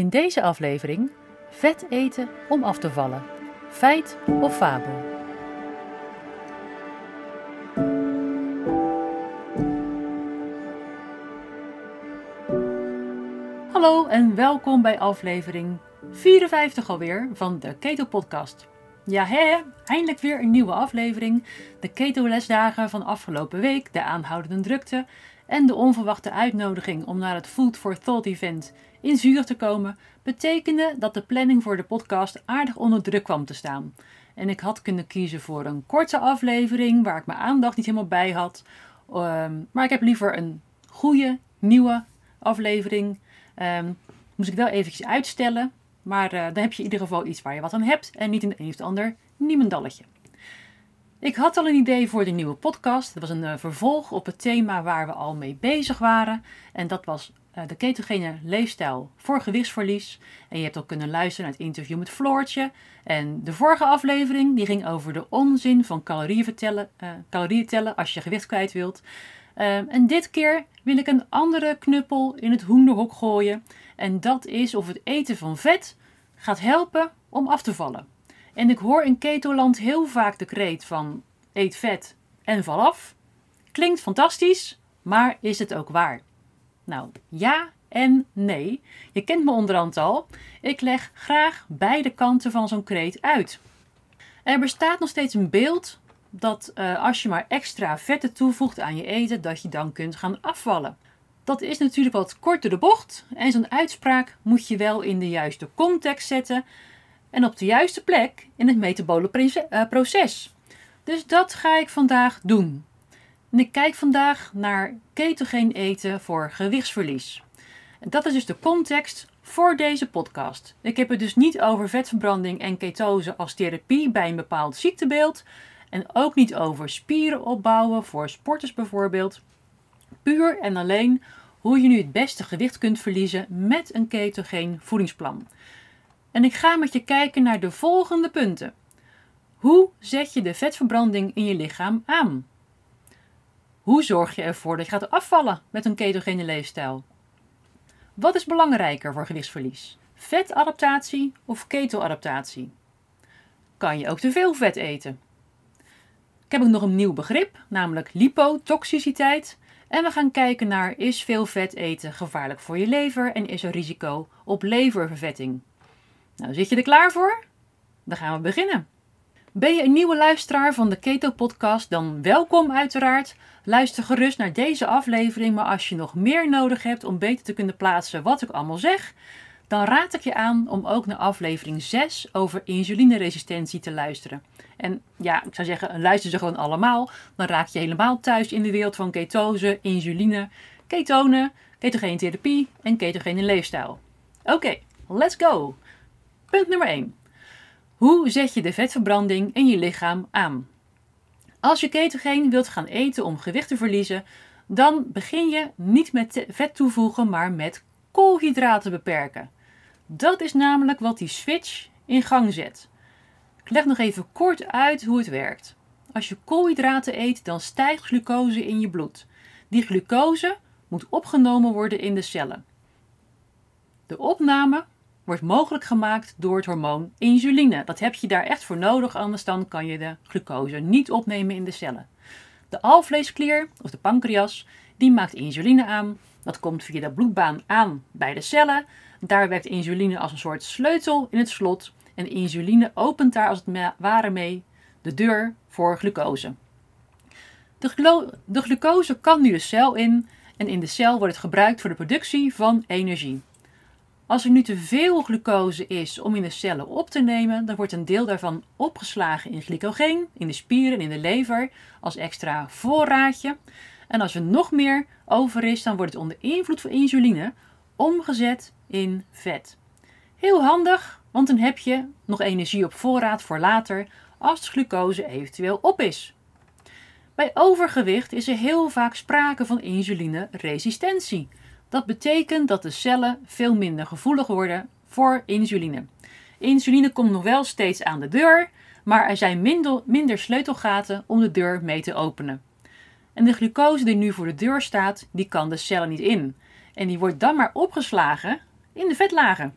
In deze aflevering vet eten om af te vallen. Feit of fabel? Hallo en welkom bij aflevering 54 alweer van de Keto Podcast. Ja, hè, eindelijk weer een nieuwe aflevering. De Keto-lesdagen van afgelopen week, de aanhoudende drukte en de onverwachte uitnodiging om naar het Food for Thought event in Zurich te komen, betekende dat de planning voor de podcast aardig onder druk kwam te staan. En ik had kunnen kiezen voor een korte aflevering waar ik mijn aandacht niet helemaal bij had. Ehm, maar ik heb liever een goede, nieuwe aflevering. Um, moest ik wel eventjes uitstellen. Maar uh, dan heb je in ieder geval iets waar je wat aan hebt en niet in een of ander niemendalletje. Ik had al een idee voor de nieuwe podcast. Dat was een uh, vervolg op het thema waar we al mee bezig waren. En dat was uh, de ketogene leefstijl voor gewichtsverlies. En je hebt ook kunnen luisteren naar het interview met Floortje. En de vorige aflevering die ging over de onzin van calorieën tellen, calorieën tellen als je gewicht kwijt wilt. En dit keer wil ik een andere knuppel in het hoenderhok gooien. En dat is of het eten van vet gaat helpen om af te vallen. En ik hoor in ketoland heel vaak de kreet van eet vet en val af. Klinkt fantastisch, maar is het ook waar? Nou, ja en nee. Je kent me onderhand al. Ik leg graag beide kanten van zo'n kreet uit. Er bestaat nog steeds een beeld dat uh, als je maar extra vetten toevoegt aan je eten, dat je dan kunt gaan afvallen. Dat is natuurlijk wat korter de bocht en zo'n uitspraak moet je wel in de juiste context zetten en op de juiste plek in het metabole eh, proces. Dus dat ga ik vandaag doen. En ik kijk vandaag naar ketogeen eten voor gewichtsverlies. En dat is dus de context voor deze podcast. Ik heb het dus niet over vetverbranding en ketose als therapie bij een bepaald ziektebeeld, en ook niet over spieren opbouwen voor sporters bijvoorbeeld. Puur en alleen hoe je nu het beste gewicht kunt verliezen met een ketogeen voedingsplan. En ik ga met je kijken naar de volgende punten. Hoe zet je de vetverbranding in je lichaam aan? Hoe zorg je ervoor dat je gaat afvallen met een ketogene leefstijl? Wat is belangrijker voor gewichtsverlies? Vetadaptatie of ketoadaptatie? Kan je ook te veel vet eten? Ik heb ook nog een nieuw begrip, namelijk lipotoxiciteit. En we gaan kijken naar is veel vet eten gevaarlijk voor je lever en is er risico op leververvetting. Nou, zit je er klaar voor? Dan gaan we beginnen. Ben je een nieuwe luisteraar van de Keto Podcast, dan welkom uiteraard. Luister gerust naar deze aflevering, maar als je nog meer nodig hebt om beter te kunnen plaatsen wat ik allemaal zeg, dan raad ik je aan om ook naar aflevering 6 over insulineresistentie te luisteren. En ja, ik zou zeggen, luister ze gewoon allemaal. Dan raak je helemaal thuis in de wereld van ketose, insuline, ketonen, ketogene therapie en ketogene leefstijl. Oké, let's go. Punt nummer 1. Hoe zet je de vetverbranding in je lichaam aan? Als je ketogeen wilt gaan eten om gewicht te verliezen, dan begin je niet met vet toevoegen, maar met koolhydraten beperken. Dat is namelijk wat die switch in gang zet. Ik leg nog even kort uit hoe het werkt. Als je koolhydraten eet, dan stijgt glucose in je bloed. Die glucose moet opgenomen worden in de cellen. De opname wordt mogelijk gemaakt door het hormoon insuline. Dat heb je daar echt voor nodig, anders dan kan je de glucose niet opnemen in de cellen. De alvleesklier, of de pancreas, die maakt insuline aan. Dat komt via de bloedbaan aan bij de cellen. Daar werkt insuline als een soort sleutel in het slot. En insuline opent daar als het ware mee de deur voor glucose. De, de glucose kan nu de cel in en in de cel wordt het gebruikt voor de productie van energie. Als er nu te veel glucose is om in de cellen op te nemen, dan wordt een deel daarvan opgeslagen in glycogeen, in de spieren en in de lever, als extra voorraadje. En als er nog meer over is, dan wordt het onder invloed van insuline omgezet in vet. Heel handig, want dan heb je nog energie op voorraad voor later als de glucose eventueel op is. Bij overgewicht is er heel vaak sprake van insulineresistentie. Dat betekent dat de cellen veel minder gevoelig worden voor insuline. Insuline komt nog wel steeds aan de deur, maar er zijn minder, minder sleutelgaten om de deur mee te openen. En de glucose die nu voor de deur staat, die kan de cellen niet in. En die wordt dan maar opgeslagen in de vetlagen.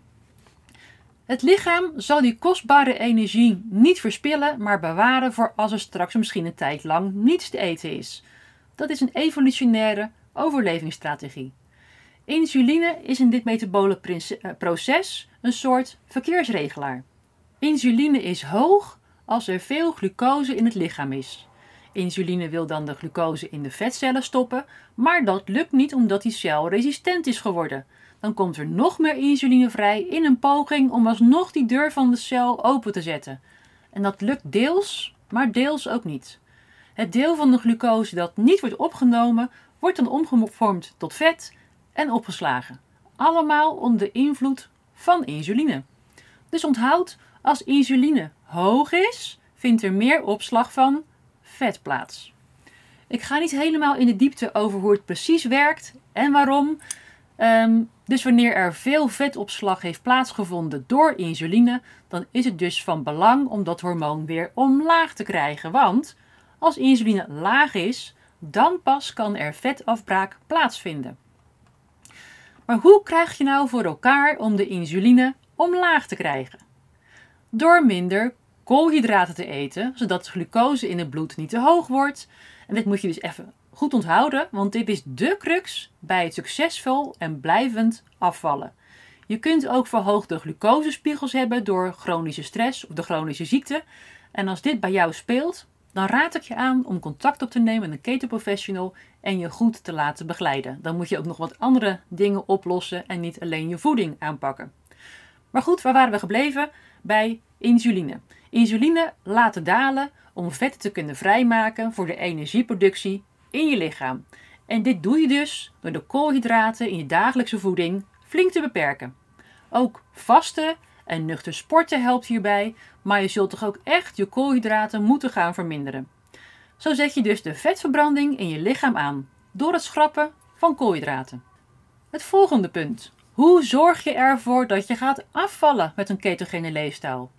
Het lichaam zal die kostbare energie niet verspillen, maar bewaren voor als er straks misschien een tijd lang niets te eten is. Dat is een evolutionaire overlevingsstrategie. Insuline is in dit metabole eh, proces een soort verkeersregelaar. Insuline is hoog als er veel glucose in het lichaam is. Insuline wil dan de glucose in de vetcellen stoppen, maar dat lukt niet omdat die cel resistent is geworden. Dan komt er nog meer insuline vrij in een poging om alsnog die deur van de cel open te zetten. En dat lukt deels, maar deels ook niet. Het deel van de glucose dat niet wordt opgenomen, wordt dan omgevormd tot vet en opgeslagen. Allemaal onder de invloed van insuline. Dus onthoud, als insuline hoog is, vindt er meer opslag van vet plaats. Ik ga niet helemaal in de diepte over hoe het precies werkt en waarom. Ehm, dus wanneer er veel vetopslag heeft plaatsgevonden door insuline, dan is het dus van belang om dat hormoon weer omlaag te krijgen. Want als insuline laag is, dan pas kan er vetafbraak plaatsvinden. Maar hoe krijg je nou voor elkaar om de insuline omlaag te krijgen? Door minder koolhydraten te eten, zodat de glucose in het bloed niet te hoog wordt. En dit moet je dus even goed onthouden, want dit is de crux bij het succesvol en blijvend afvallen. Je kunt ook verhoogde glucosespiegels hebben door chronische stress of de chronische ziekte. En als dit bij jou speelt, dan raad ik je aan om contact op te nemen met een ketoprofessional en je goed te laten begeleiden. Dan moet je ook nog wat andere dingen oplossen en niet alleen je voeding aanpakken. Maar goed, waar waren we gebleven? Bij insuline. Insuline laten dalen om vetten te kunnen vrijmaken voor de energieproductie in je lichaam. En dit doe je dus door de koolhydraten in je dagelijkse voeding flink te beperken. Ook vasten en nuchter sporten helpt hierbij, maar je zult toch ook echt je koolhydraten moeten gaan verminderen. Zo zet je dus de vetverbranding in je lichaam aan door het schrappen van koolhydraten. Het volgende punt. Hoe zorg je ervoor dat je gaat afvallen met een ketogene leefstijl?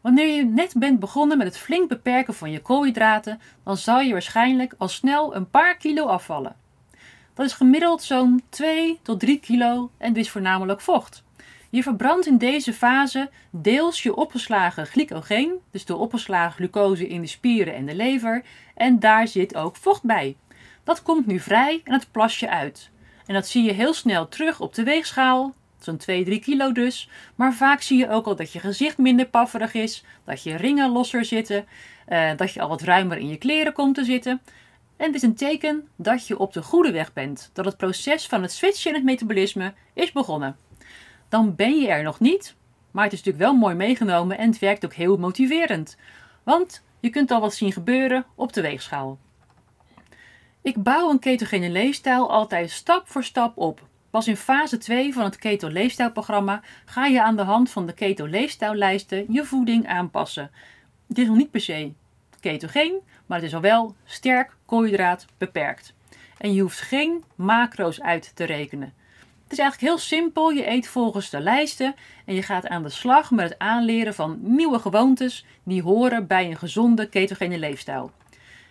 Wanneer je net bent begonnen met het flink beperken van je koolhydraten, dan zal je waarschijnlijk al snel een paar kilo afvallen. Dat is gemiddeld zo'n 2 tot 3 kilo en is voornamelijk vocht. Je verbrandt in deze fase deels je opgeslagen glycogeen, dus de opgeslagen glucose in de spieren en de lever, en daar zit ook vocht bij. Dat komt nu vrij en het plas je uit. En dat zie je heel snel terug op de weegschaal, zo'n 2, 3 kilo dus. Maar vaak zie je ook al dat je gezicht minder pafferig is, dat je ringen losser zitten, uh, dat je al wat ruimer in je kleren komt te zitten. En dit is een teken dat je op de goede weg bent, dat het proces van het switchen in het metabolisme is begonnen. Dan ben je er nog niet, maar het is natuurlijk wel mooi meegenomen en het werkt ook heel motiverend. Want je kunt al wat zien gebeuren op de weegschaal. Ik bouw een ketogene leefstijl altijd stap voor stap op. Pas in fase 2 van het Keto Leefstijlprogramma ga je aan de hand van de Keto Leefstijllijsten je voeding aanpassen. Het is nog niet per se ketogeen, maar het is al wel sterk koolhydraat beperkt. En je hoeft geen macro's uit te rekenen. Het is eigenlijk heel simpel. Je eet volgens de lijsten en je gaat aan de slag met het aanleren van nieuwe gewoontes die horen bij een gezonde ketogene leefstijl.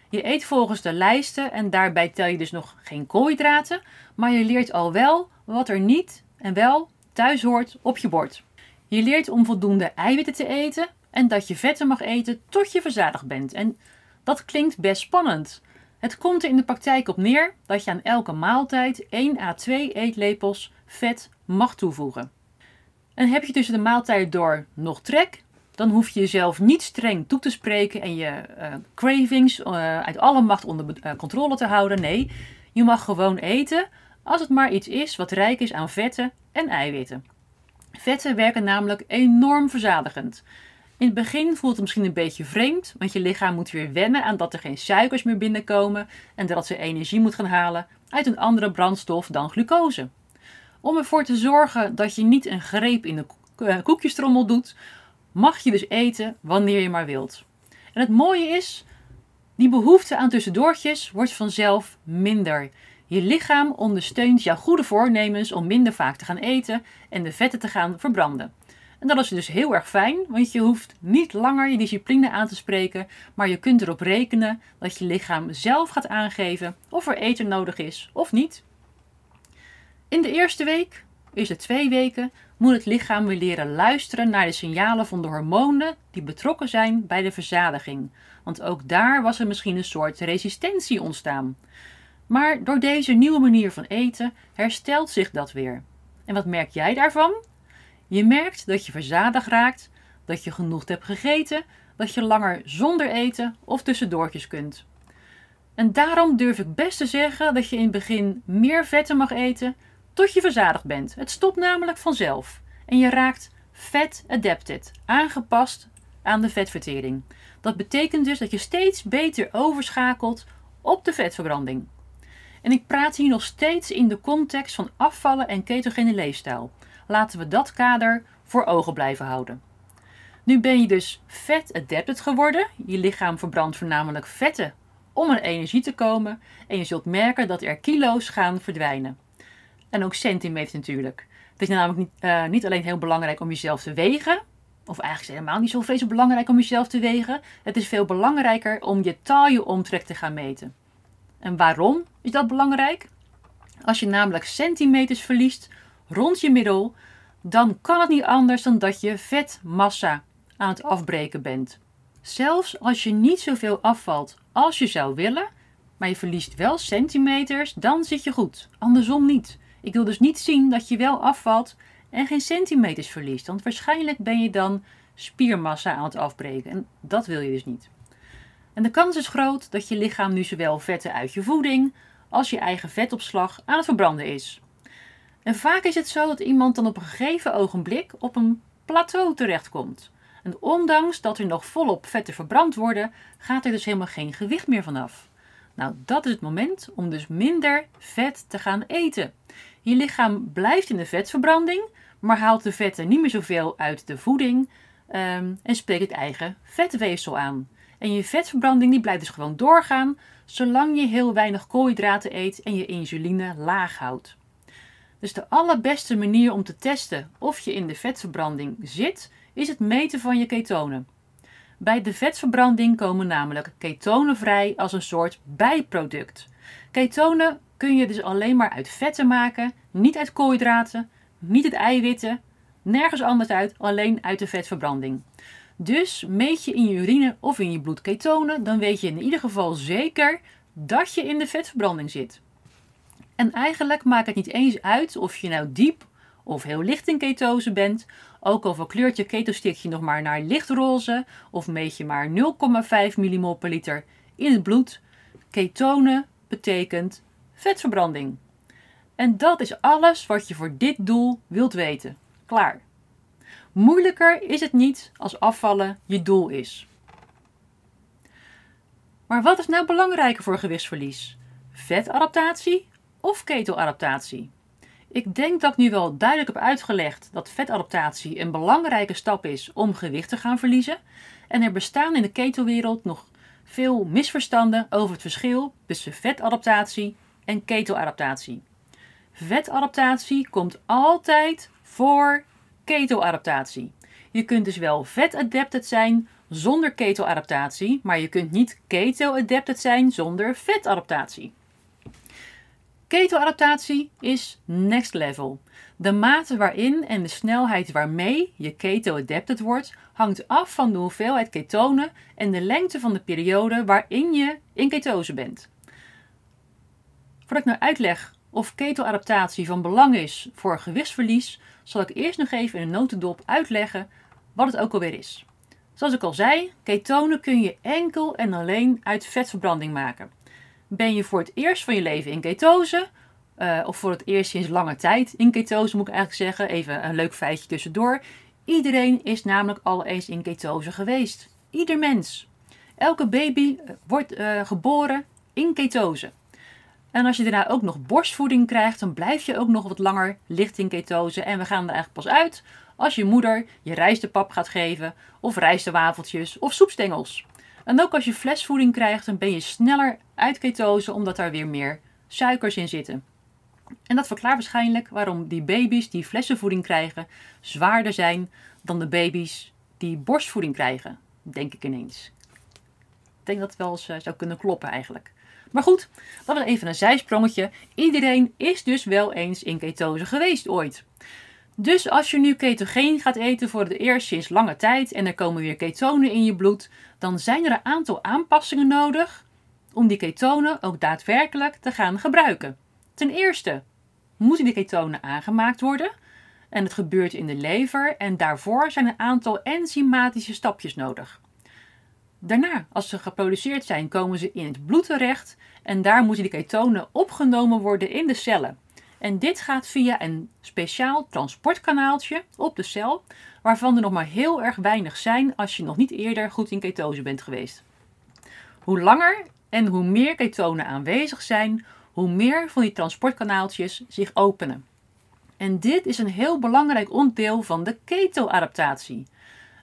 Je eet volgens de lijsten en daarbij tel je dus nog geen koolhydraten, maar je leert al wel wat er niet en wel thuis hoort op je bord. Je leert om voldoende eiwitten te eten en dat je vetten mag eten tot je verzadigd bent. En dat klinkt best spannend. Het komt er in de praktijk op neer dat je aan elke maaltijd 1 à 2 eetlepels vet mag toevoegen. En heb je tussen de maaltijd door nog trek, dan hoef je jezelf niet streng toe te spreken en je uh, cravings uh, uit alle macht onder uh, controle te houden. Nee, je mag gewoon eten als het maar iets is wat rijk is aan vetten en eiwitten. Vetten werken namelijk enorm verzadigend. In het begin voelt het misschien een beetje vreemd, want je lichaam moet weer wennen aan dat er geen suikers meer binnenkomen en dat ze energie moet gaan halen uit een andere brandstof dan glucose. Om ervoor te zorgen dat je niet een greep in de koekjestrommel doet, mag je dus eten wanneer je maar wilt. En het mooie is, die behoefte aan tussendoortjes wordt vanzelf minder. Je lichaam ondersteunt jouw goede voornemens om minder vaak te gaan eten en de vetten te gaan verbranden. En dat is dus heel erg fijn, want je hoeft niet langer je discipline aan te spreken, maar je kunt erop rekenen dat je lichaam zelf gaat aangeven of er eten nodig is of niet. In de eerste week eerste twee weken, moet het lichaam weer leren luisteren naar de signalen van de hormonen die betrokken zijn bij de verzadiging. Want ook daar was er misschien een soort resistentie ontstaan. Maar door deze nieuwe manier van eten herstelt zich dat weer. En wat merk jij daarvan? Je merkt dat je verzadigd raakt, dat je genoeg hebt gegeten, dat je langer zonder eten of tussendoortjes kunt. En daarom durf ik best te zeggen dat je in het begin meer vetten mag eten tot je verzadigd bent. Het stopt namelijk vanzelf en je raakt fat adapted, aangepast aan de vetvertering. Dat betekent dus dat je steeds beter overschakelt op de vetverbranding. En ik praat hier nog steeds in de context van afvallen en ketogene leefstijl. Laten we dat kader voor ogen blijven houden. Nu ben je dus vet adapted geworden. Je lichaam verbrandt voornamelijk vetten om aan energie te komen. En je zult merken dat er kilo's gaan verdwijnen. En ook centimeters natuurlijk. Het is namelijk niet, uh, niet alleen heel belangrijk om jezelf te wegen. Of eigenlijk is helemaal niet zo vreselijk belangrijk om jezelf te wegen. Het is veel belangrijker om je tailleomtrek te gaan meten. En waarom is dat belangrijk? Als je namelijk centimeters verliest rond je middel, dan kan het niet anders dan dat je vetmassa aan het afbreken bent. Zelfs als je niet zoveel afvalt als je zou willen, maar je verliest wel centimeters, dan zit je goed. Andersom niet. Ik wil dus niet zien dat je wel afvalt en geen centimeters verliest, want waarschijnlijk ben je dan spiermassa aan het afbreken en dat wil je dus niet. En de kans is groot dat je lichaam nu zowel vetten uit je voeding als je eigen vetopslag aan het verbranden is. En vaak is het zo dat iemand dan op een gegeven ogenblik op een plateau terechtkomt. En ondanks dat er nog volop vetten verbrand worden, gaat er dus helemaal geen gewicht meer vanaf. Nou, dat is het moment om dus minder vet te gaan eten. Je lichaam blijft in de vetverbranding, maar haalt de vetten niet meer zoveel uit de voeding um, en spreekt het eigen vetweefsel aan. En je vetverbranding die blijft dus gewoon doorgaan, zolang je heel weinig koolhydraten eet en je insuline laag houdt. Dus de allerbeste manier om te testen of je in de vetverbranding zit, is het meten van je ketonen. Bij de vetverbranding komen namelijk ketonen vrij als een soort bijproduct. Ketonen kun je dus alleen maar uit vetten maken, niet uit koolhydraten, niet uit eiwitten, nergens anders uit, alleen uit de vetverbranding. Dus meet je in je urine of in je bloed ketonen, dan weet je in ieder geval zeker dat je in de vetverbranding zit. En eigenlijk maakt het niet eens uit of je nou diep of heel licht in ketose bent, ook al verkleurt je ketostickje nog maar naar lichtroze of meet je maar 0,5 millimol per liter in het bloed. Ketonen betekent vetverbranding. En dat is alles wat je voor dit doel wilt weten. Klaar. Moeilijker is het niet als afvallen je doel is. Maar wat is nou belangrijker voor gewichtsverlies? Vetadaptatie of ketoadaptatie? Ik denk dat ik nu wel duidelijk heb uitgelegd dat vetadaptatie een belangrijke stap is om gewicht te gaan verliezen. En er bestaan in de ketowereld nog veel misverstanden over het verschil tussen vetadaptatie en ketoadaptatie. Vetadaptatie komt altijd voor ketoadaptatie. Je kunt dus wel vet-adapted zijn zonder ketoadaptatie, maar je kunt niet keto-adapted zijn zonder vetadaptatie. Ketoadaptatie is next level. De mate waarin en de snelheid waarmee je keto-adapted wordt hangt af van de hoeveelheid ketonen en de lengte van de periode waarin je in ketose bent. Voordat ik nou uitleg of ketoadaptatie van belang is voor gewichtsverlies, zal ik eerst nog even in een notendop uitleggen wat het ook alweer is. Zoals ik al zei, ketonen kun je enkel en alleen uit vetverbranding maken. Ben je voor het eerst van je leven in ketose, uh, of voor het eerst sinds lange tijd in ketose moet ik eigenlijk zeggen, even een leuk feitje tussendoor. Iedereen is namelijk al eens in ketose geweest. Ieder mens. Elke baby eh, wordt uh, geboren in ketose. En als je daarna ook nog borstvoeding krijgt, dan blijf je ook nog wat langer licht in ketose. En we gaan er eigenlijk pas uit als je moeder je rijstepap gaat geven, of rijstewafeltjes of soepstengels. En ook als je flesvoeding krijgt, dan ben je sneller uit ketose omdat daar weer meer suikers in zitten. En dat verklaart waarschijnlijk waarom die baby's die flessenvoeding krijgen zwaarder zijn dan de baby's die borstvoeding krijgen, denk ik ineens. Ik denk dat het wel eens eh, zou kunnen kloppen eigenlijk. Maar goed, dat was even een zijsprongetje. Iedereen is dus wel eens in ketose geweest ooit. Dus als je nu ketogeen gaat eten voor het eerst sinds lange tijd en er komen weer ketonen in je bloed, dan zijn er een aantal aanpassingen nodig om die ketonen ook daadwerkelijk te gaan gebruiken. Ten eerste moeten die ketonen aangemaakt worden en het gebeurt in de lever en daarvoor zijn een aantal enzymatische stapjes nodig. Daarna, als ze geproduceerd zijn, komen ze in het bloed terecht en daar moeten die ketonen opgenomen worden in de cellen. En dit gaat via een speciaal transportkanaaltje op de cel, waarvan er nog maar heel erg weinig zijn als je nog niet eerder goed in ketose bent geweest. Hoe langer en hoe meer ketonen aanwezig zijn, hoe meer van die transportkanaaltjes zich openen. En dit is een heel belangrijk onderdeel van de ketoadaptatie.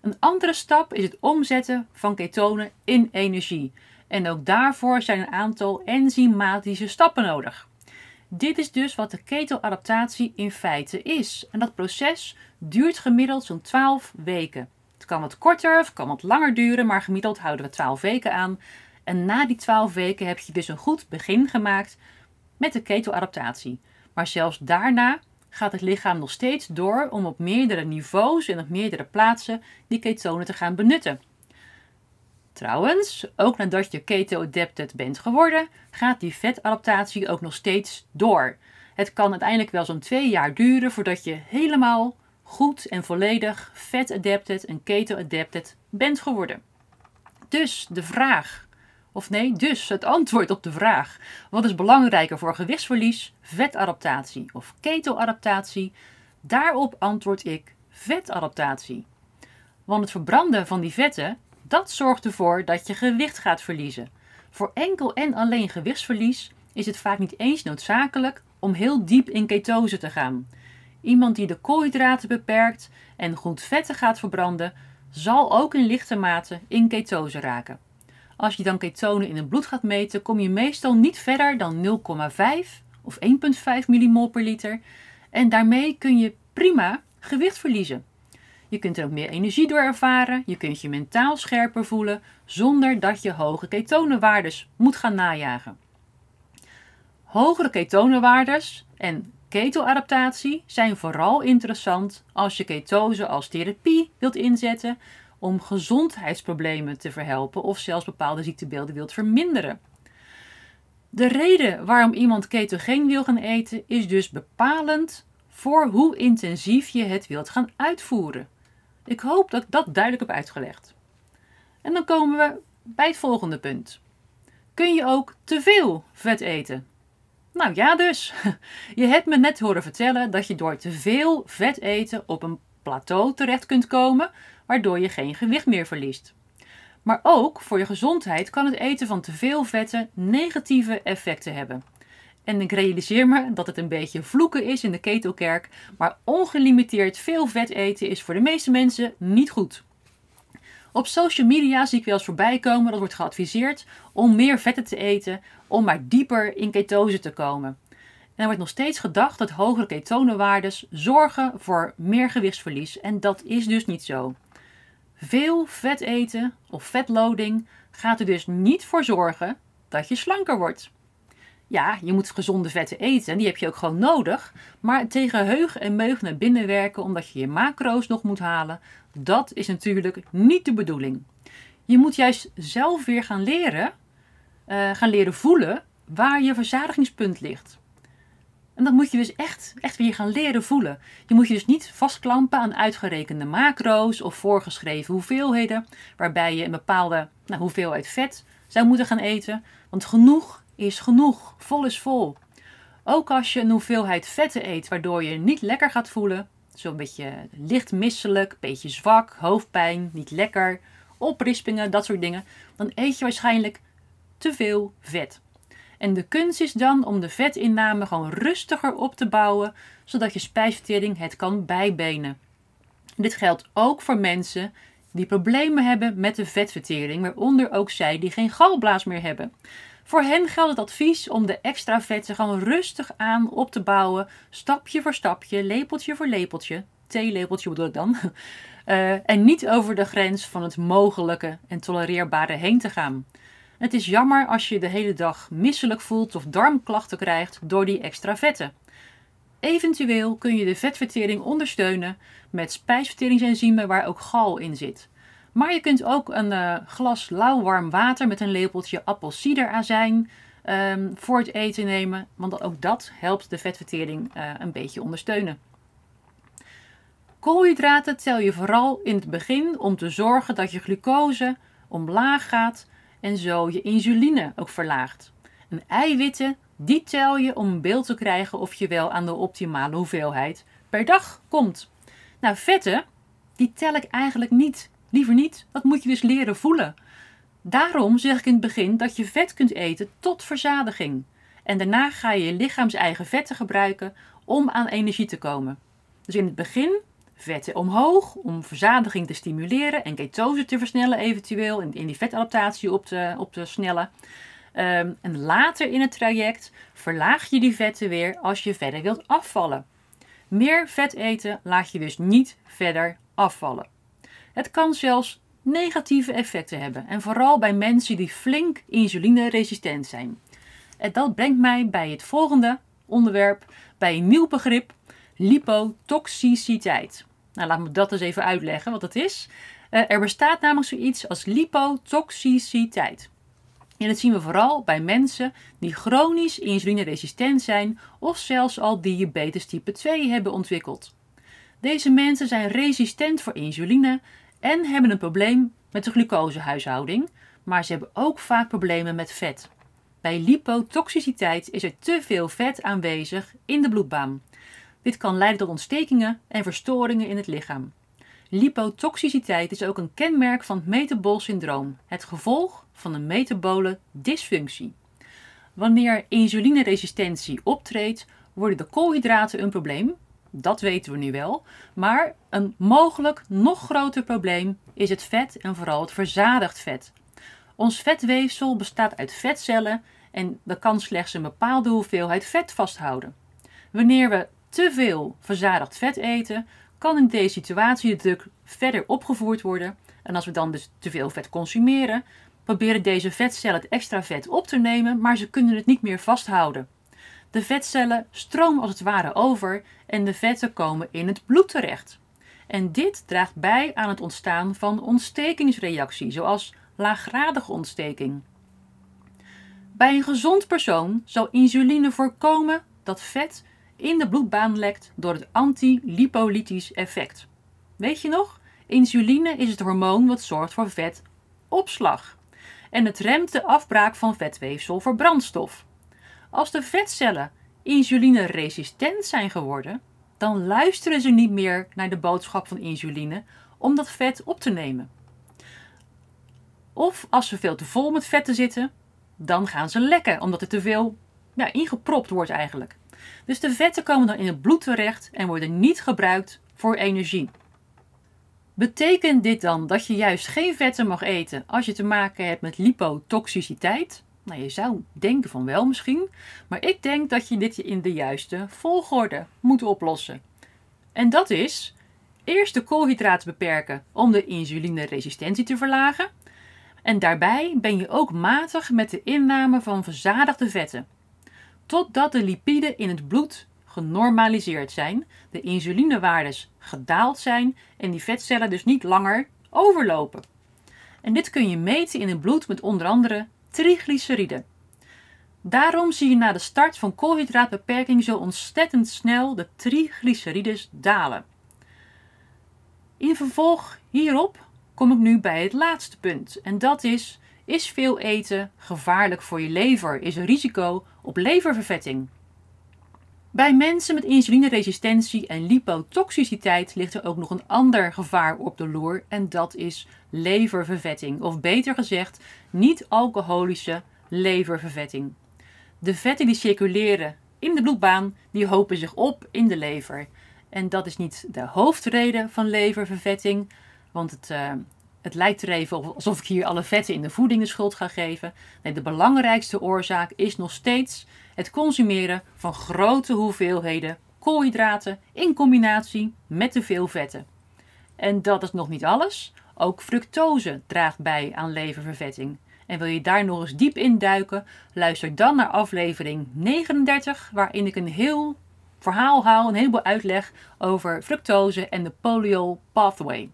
Een andere stap is het omzetten van ketonen in energie. En ook daarvoor zijn een aantal enzymatische stappen nodig. Dit is dus wat de ketoadaptatie in feite is. En dat proces duurt gemiddeld zo'n 12 weken. Het kan wat korter of kan wat langer duren, maar gemiddeld houden we 12 weken aan. En na die 12 weken heb je dus een goed begin gemaakt met de ketoadaptatie. Maar zelfs daarna gaat het lichaam nog steeds door om op meerdere niveaus en op meerdere plaatsen die ketonen te gaan benutten. Trouwens, ook nadat je keto-adapted bent geworden, gaat die vetadaptatie ook nog steeds door. Het kan uiteindelijk wel zo'n twee jaar duren voordat je helemaal goed en volledig vet-adapted en keto-adapted bent geworden. Dus de vraag, of nee, dus het antwoord op de vraag: wat is belangrijker voor gewichtsverlies, vetadaptatie of keto-adaptatie? Daarop antwoord ik vetadaptatie. Want het verbranden van die vetten dat zorgt ervoor dat je gewicht gaat verliezen. Voor enkel en alleen gewichtsverlies is het vaak niet eens noodzakelijk om heel diep in ketose te gaan. Iemand die de koolhydraten beperkt en goed vetten gaat verbranden, zal ook in lichte mate in ketose raken. Als je dan ketonen in het bloed gaat meten, kom je meestal niet verder dan 0,5 of 1,5 millimol per liter. En daarmee kun je prima gewicht verliezen. Je kunt er ook meer energie door ervaren. Je kunt je mentaal scherper voelen zonder dat je hoge ketonenwaardes moet gaan najagen. Hogere ketonenwaardes en ketoadaptatie zijn vooral interessant als je ketose als therapie wilt inzetten om gezondheidsproblemen te verhelpen of zelfs bepaalde ziektebeelden wilt verminderen. De reden waarom iemand ketogeen wil gaan eten is dus bepalend voor hoe intensief je het wilt gaan uitvoeren. Ik hoop dat ik dat duidelijk heb uitgelegd. En dan komen we bij het volgende punt. Kun je ook te veel vet eten? Nou ja, dus. Je hebt me net horen vertellen dat je door te veel vet eten op een plateau terecht kunt komen, waardoor je geen gewicht meer verliest. Maar ook voor je gezondheid kan het eten van te veel vetten negatieve effecten hebben. En ik realiseer me dat het een beetje vloeken is in de ketokerk, maar ongelimiteerd veel vet eten is voor de meeste mensen niet goed. Op social media zie ik wel eens voorbij komen dat wordt geadviseerd om meer vetten te eten om maar dieper in ketose te komen. En er wordt nog steeds gedacht dat hogere ketonenwaardes zorgen voor meer gewichtsverlies en dat is dus niet zo. Veel vet eten of vetloading gaat er dus niet voor zorgen dat je slanker wordt. Ja, je moet gezonde vetten eten, die heb je ook gewoon nodig. Maar tegen heug en meug naar binnen werken omdat je je macro's nog moet halen, dat is natuurlijk niet de bedoeling. Je moet juist zelf weer gaan leren, uh, gaan leren voelen waar je verzadigingspunt ligt. En dat moet je dus echt, echt weer gaan leren voelen. Je moet je dus niet vastklampen aan uitgerekende macro's of voorgeschreven hoeveelheden, waarbij je een bepaalde nou, hoeveelheid vet zou moeten gaan eten. Want genoeg is genoeg. Vol is vol. Ook als je een hoeveelheid vetten eet waardoor je niet lekker gaat voelen, zo'n beetje licht misselijk, beetje zwak, hoofdpijn, niet lekker, oprispingen, dat soort dingen, dan eet je waarschijnlijk te veel vet. En de kunst is dan om de vetinname gewoon rustiger op te bouwen, zodat je spijsvertering het kan bijbenen. Dit geldt ook voor mensen die problemen hebben met de vetvertering, waaronder ook zij die geen galblaas meer hebben. Voor hen geldt het advies om de extra vetten gewoon rustig aan op te bouwen, stapje voor stapje, lepeltje voor lepeltje, theelepeltje bedoel ik dan, uh, en niet over de grens van het mogelijke en tolereerbare heen te gaan. Het is jammer als je de hele dag misselijk voelt of darmklachten krijgt door die extra vetten. Eventueel kun je de vetvertering ondersteunen met spijsverteringsenzymen waar ook gal in zit. Maar je kunt ook een uh, glas lauw warm water met een lepeltje appelsiederazijn um, voor het eten nemen, want ook dat helpt de vetvertering uh, een beetje ondersteunen. Koolhydraten tel je vooral in het begin om te zorgen dat je glucose omlaag gaat en zo je insuline ook verlaagt. En eiwitten, die tel je om een beeld te krijgen of je wel aan de optimale hoeveelheid per dag komt. Nou, vetten, die tel ik eigenlijk niet. Liever niet, dat moet je dus leren voelen. Daarom zeg ik in het begin dat je vet kunt eten tot verzadiging. En daarna ga je je lichaams eigen vetten gebruiken om aan energie te komen. Dus in het begin vetten omhoog om verzadiging te stimuleren en ketose te versnellen eventueel en in die vetadaptatie op te, op snellen. Um, en later in het traject verlaag je die vetten weer als je verder wilt afvallen. Meer vet eten laat je dus niet verder afvallen. Het kan zelfs negatieve effecten hebben en vooral bij mensen die flink insulineresistent zijn. En dat brengt mij bij het volgende onderwerp, bij een nieuw begrip, lipotoxiciteit. Nou, laat me dat eens even uitleggen wat het is. Uh, er bestaat namelijk zoiets als lipotoxiciteit. En dat zien we vooral bij mensen die chronisch insulineresistent zijn of zelfs al diabetes type 2 hebben ontwikkeld. Deze mensen zijn resistent voor insuline en hebben een probleem met de glucosehuishouding, maar ze hebben ook vaak problemen met vet. Bij lipotoxiciteit is er te veel vet aanwezig in de bloedbaan. Dit kan leiden tot ontstekingen en verstoringen in het lichaam. Lipotoxiciteit is ook een kenmerk van het metabol syndroom, het gevolg van een metabole dysfunctie. Wanneer insulineresistentie optreedt, worden de koolhydraten een probleem, dat weten we nu wel, maar een mogelijk nog groter probleem is het vet en vooral het verzadigd vet. Ons vetweefsel bestaat uit vetcellen en dat kan slechts een bepaalde hoeveelheid vet vasthouden. Wanneer we te veel verzadigd vet eten, kan in deze situatie de druk verder opgevoerd worden. En als we dan dus te veel vet consumeren, proberen deze vetcellen het extra vet op te nemen, maar ze kunnen het niet meer vasthouden. De vetcellen stromen als het ware over en de vetten komen in het bloed terecht. En dit draagt bij aan het ontstaan van ontstekingsreactie, zoals laaggradige ontsteking. Bij een gezond persoon zal insuline voorkomen dat vet in de bloedbaan lekt door het antilipolytisch effect. Weet je nog? Insuline is het hormoon wat zorgt voor vetopslag. En het remt de afbraak van vetweefsel voor brandstof. Als de vetcellen insulineresistent zijn geworden, dan luisteren ze niet meer naar de boodschap van insuline om dat vet op te nemen. Of als ze veel te vol met vetten zitten, dan gaan ze lekken, omdat er te veel ja, ingepropt wordt eigenlijk. Dus de vetten komen dan in het bloed terecht en worden niet gebruikt voor energie. Betekent dit dan dat je juist geen vetten mag eten als je te maken hebt met lipotoxiciteit? Nou, je zou denken van wel misschien, maar ik denk dat je dit in de juiste volgorde moet oplossen. En dat is eerst de koolhydraten beperken om de insulineresistentie te verlagen. En daarbij ben je ook matig met de inname van verzadigde vetten totdat de lipiden in het bloed genormaliseerd zijn, de insulinewaardes gedaald zijn en die vetcellen dus niet langer overlopen. En dit kun je meten in het bloed met onder andere triglyceriden. Daarom zie je na de start van koolhydraatbeperking zo ontzettend snel de triglycerides dalen. In vervolg hierop kom ik nu bij het laatste punt en dat is is veel eten gevaarlijk voor je lever? Is er risico op leververvetting? Bij mensen met insulineresistentie en lipotoxiciteit ligt er ook nog een ander gevaar op de loer en dat is leververvetting, of beter gezegd, niet-alcoholische leververvetting. De vetten die circuleren in de bloedbaan, die hopen zich op in de lever. En dat is niet de hoofdreden van leververvetting, want het, uh, het lijkt er even alsof ik hier alle vetten in de voeding de schuld ga geven. Nee, de belangrijkste oorzaak is nog steeds het consumeren van grote hoeveelheden koolhydraten in combinatie met te veel vetten. En dat is nog niet alles. Ook fructose draagt bij aan leververvetting. En wil je daar nog eens diep induiken, luister dan naar aflevering 39, waarin ik een heel verhaal haal, een heleboel uitleg over fructose en de polio pathway.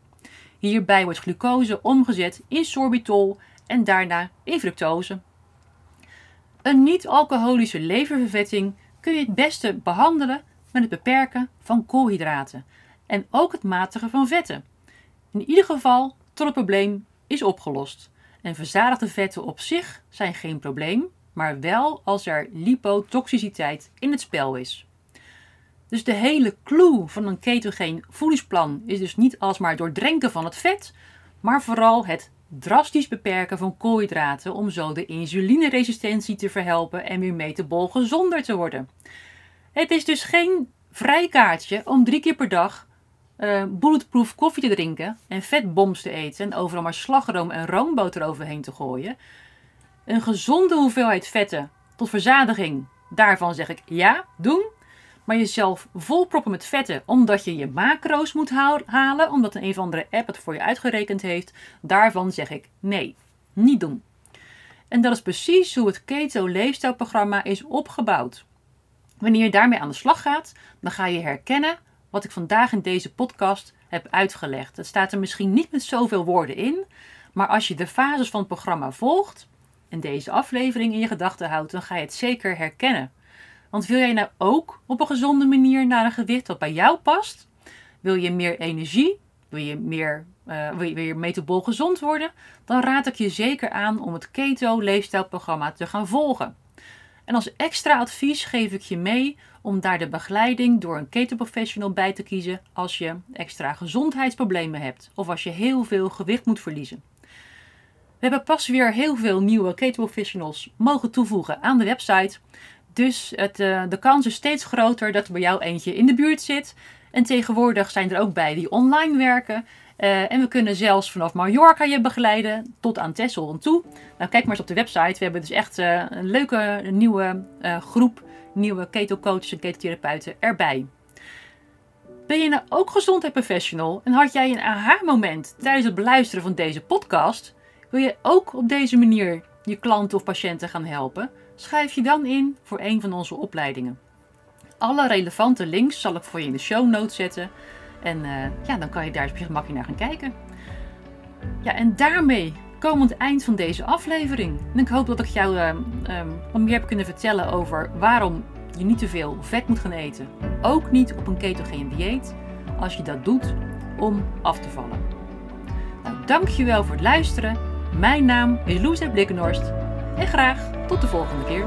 Hierbij wordt glucose omgezet in sorbitol en daarna in fructose. Een niet-alcoholische leververvetting kun je het beste behandelen met het beperken van koolhydraten en ook het matigen van vetten. In ieder geval tot het probleem is opgelost. En verzadigde vetten op zich zijn geen probleem, maar wel als er lipotoxiciteit in het spel is. Dus de hele clue van een ketogeen voedingsplan is dus niet alsmaar doordrenken van het vet, maar vooral het drastisch beperken van koolhydraten om zo de insulineresistentie te verhelpen en weer metabol gezonder te worden. Het is dus geen vrijkaartje om drie keer per dag uh, bulletproof koffie te drinken en vetboms te eten en overal maar slagroom en roomboter overheen te gooien. Een gezonde hoeveelheid vetten tot verzadiging, daarvan zeg ik ja, doen. Maar jezelf volproppen met vetten omdat je je macro's moet halen, omdat een, of andere app het voor je uitgerekend heeft, daarvan zeg ik nee, niet doen. En dat is precies hoe het Keto Leefstijlprogramma is opgebouwd. Wanneer je daarmee aan de slag gaat, dan ga je herkennen wat ik vandaag in deze podcast heb uitgelegd. Het staat er misschien niet met zoveel woorden in, maar als je de fases van het programma volgt en deze aflevering in je gedachten houdt, dan ga je het zeker herkennen. Want wil jij nou ook op een gezonde manier naar een gewicht dat bij jou past? Wil je meer energie? Wil je meer uh, wil je weer metabol gezond worden? Dan raad ik je zeker aan om het Keto leefstijlprogramma te gaan volgen. En als extra advies geef ik je mee om daar de begeleiding door een ketoprofessional bij te kiezen als je extra gezondheidsproblemen hebt of als je heel veel gewicht moet verliezen. We hebben pas weer heel veel nieuwe ketoprofessionals mogen toevoegen aan de website. Dus het, uh, de kans is steeds groter dat er bij jou eentje in de buurt zit. En tegenwoordig zijn er ook bij die online werken. Uh, en we kunnen zelfs vanaf Mallorca je begeleiden tot aan Texel en toe. Nou, kijk maar eens op de website. We hebben dus echt uh, een leuke nieuwe groep nieuwe keto-coaches en ketotherapeuten erbij. Ben je nou ook gezondheid professional en had jij een aha-moment tijdens het beluisteren van deze podcast? Wil je ook op deze manier je klanten of patiënten gaan helpen? Schrijf je dan in voor een van onze opleidingen. Alle relevante links zal ik voor je in de show notes zetten. En uh, ja, dan kan je daar op je naar gaan kijken. Ja, en daarmee komen we het eind van deze aflevering. En ik hoop dat ik jou uh, meer heb kunnen vertellen over waarom je niet te veel vet moet gaan eten. Ook niet op een ketogene dieet als je dat doet om af te vallen. Nou, dankjewel voor het luisteren. Mijn naam is Loes Blikkenhorst en graag tot de volgende keer.